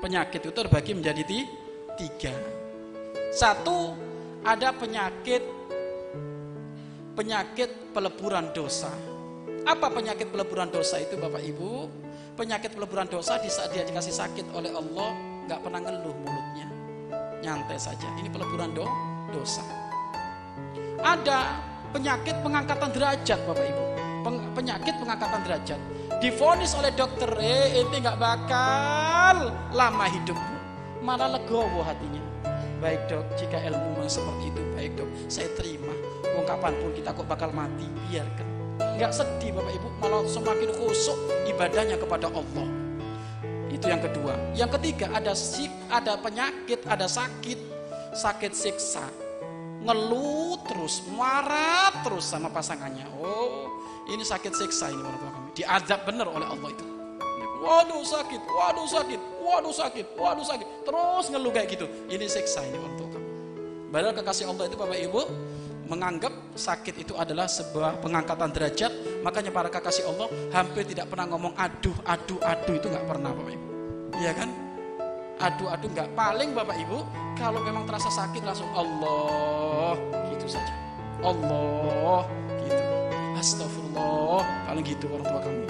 Penyakit itu terbagi menjadi tiga. Satu, ada penyakit penyakit peleburan dosa. Apa penyakit peleburan dosa itu Bapak Ibu? Penyakit peleburan dosa di saat dia dikasih sakit oleh Allah, nggak pernah ngeluh mulutnya. Nyantai saja. Ini peleburan do dosa. Ada penyakit pengangkatan derajat Bapak Ibu. Penyakit pengangkatan derajat. Difonis oleh dokter, eh ini nggak bakal lama hidupmu. Malah legowo hatinya. Baik dok, jika ilmu memang seperti itu, baik dok, saya terima. Wong kapan pun kita kok bakal mati, biarkan. Nggak sedih Bapak Ibu, malah semakin khusyuk ibadahnya kepada Allah. Itu yang kedua. Yang ketiga ada ada penyakit, ada sakit, sakit siksa. Ngeluh terus, marah terus sama pasangannya. Oh, ini sakit siksa ini orang tua kami. Diadab benar oleh Allah itu. Waduh sakit, waduh sakit, waduh sakit, waduh sakit. Terus ngeluh kayak gitu. Ini siksa ini untuk kamu. Padahal kekasih Allah itu Bapak Ibu menganggap sakit itu adalah sebuah pengangkatan derajat. Makanya para kekasih Allah hampir tidak pernah ngomong aduh, aduh, aduh itu nggak pernah Bapak Ibu. Iya kan? Aduh, aduh nggak. Paling Bapak Ibu kalau memang terasa sakit langsung Allah gitu saja. Allah gitu. Astagfirullah. Paling gitu orang tua kami.